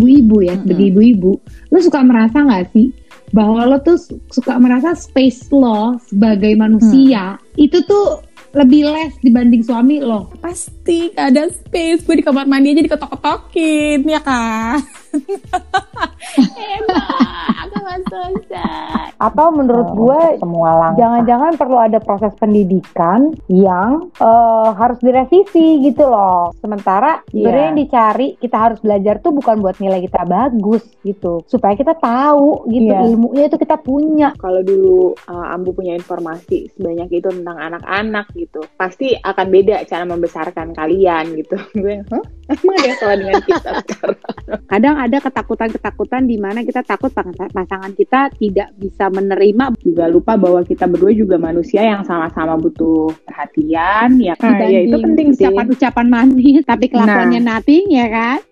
ibu-ibu ya, sebagai ibu-ibu, lo suka merasa nggak sih bahwa lo tuh suka merasa space lo sebagai manusia itu tuh lebih less dibanding suami lo. Pasti gak ada space. Gue di kamar mandi aja diketok-ketokin, ya kan? Emang, aku gak selesai. Atau menurut Oh, gue semua langkah. jangan-jangan perlu ada proses pendidikan yang eh, harus direvisi gitu loh. Sementara sebenarnya Iya. yang dicari kita harus belajar tuh bukan buat nilai kita bagus gitu, supaya kita tahu gitu Iya. ilmunya itu kita punya. kalau dulu uh, Ambu punya informasi sebanyak itu tentang anak-anak gitu, pasti akan beda cara membesarkan kalian gitu. Gue, hah? Emang ada salah dengan kita sekarang? Kadang ada ketakutan-ketakutan di mana kita takut pas- pasangan kita tidak bisa menerima Juga lupa bahwa kita berdua juga manusia yang sama-sama butuh perhatian, ya. Nah, ya itu penting sih. ucapan-ucapan manis tapi kelakuannya nothing ya kan?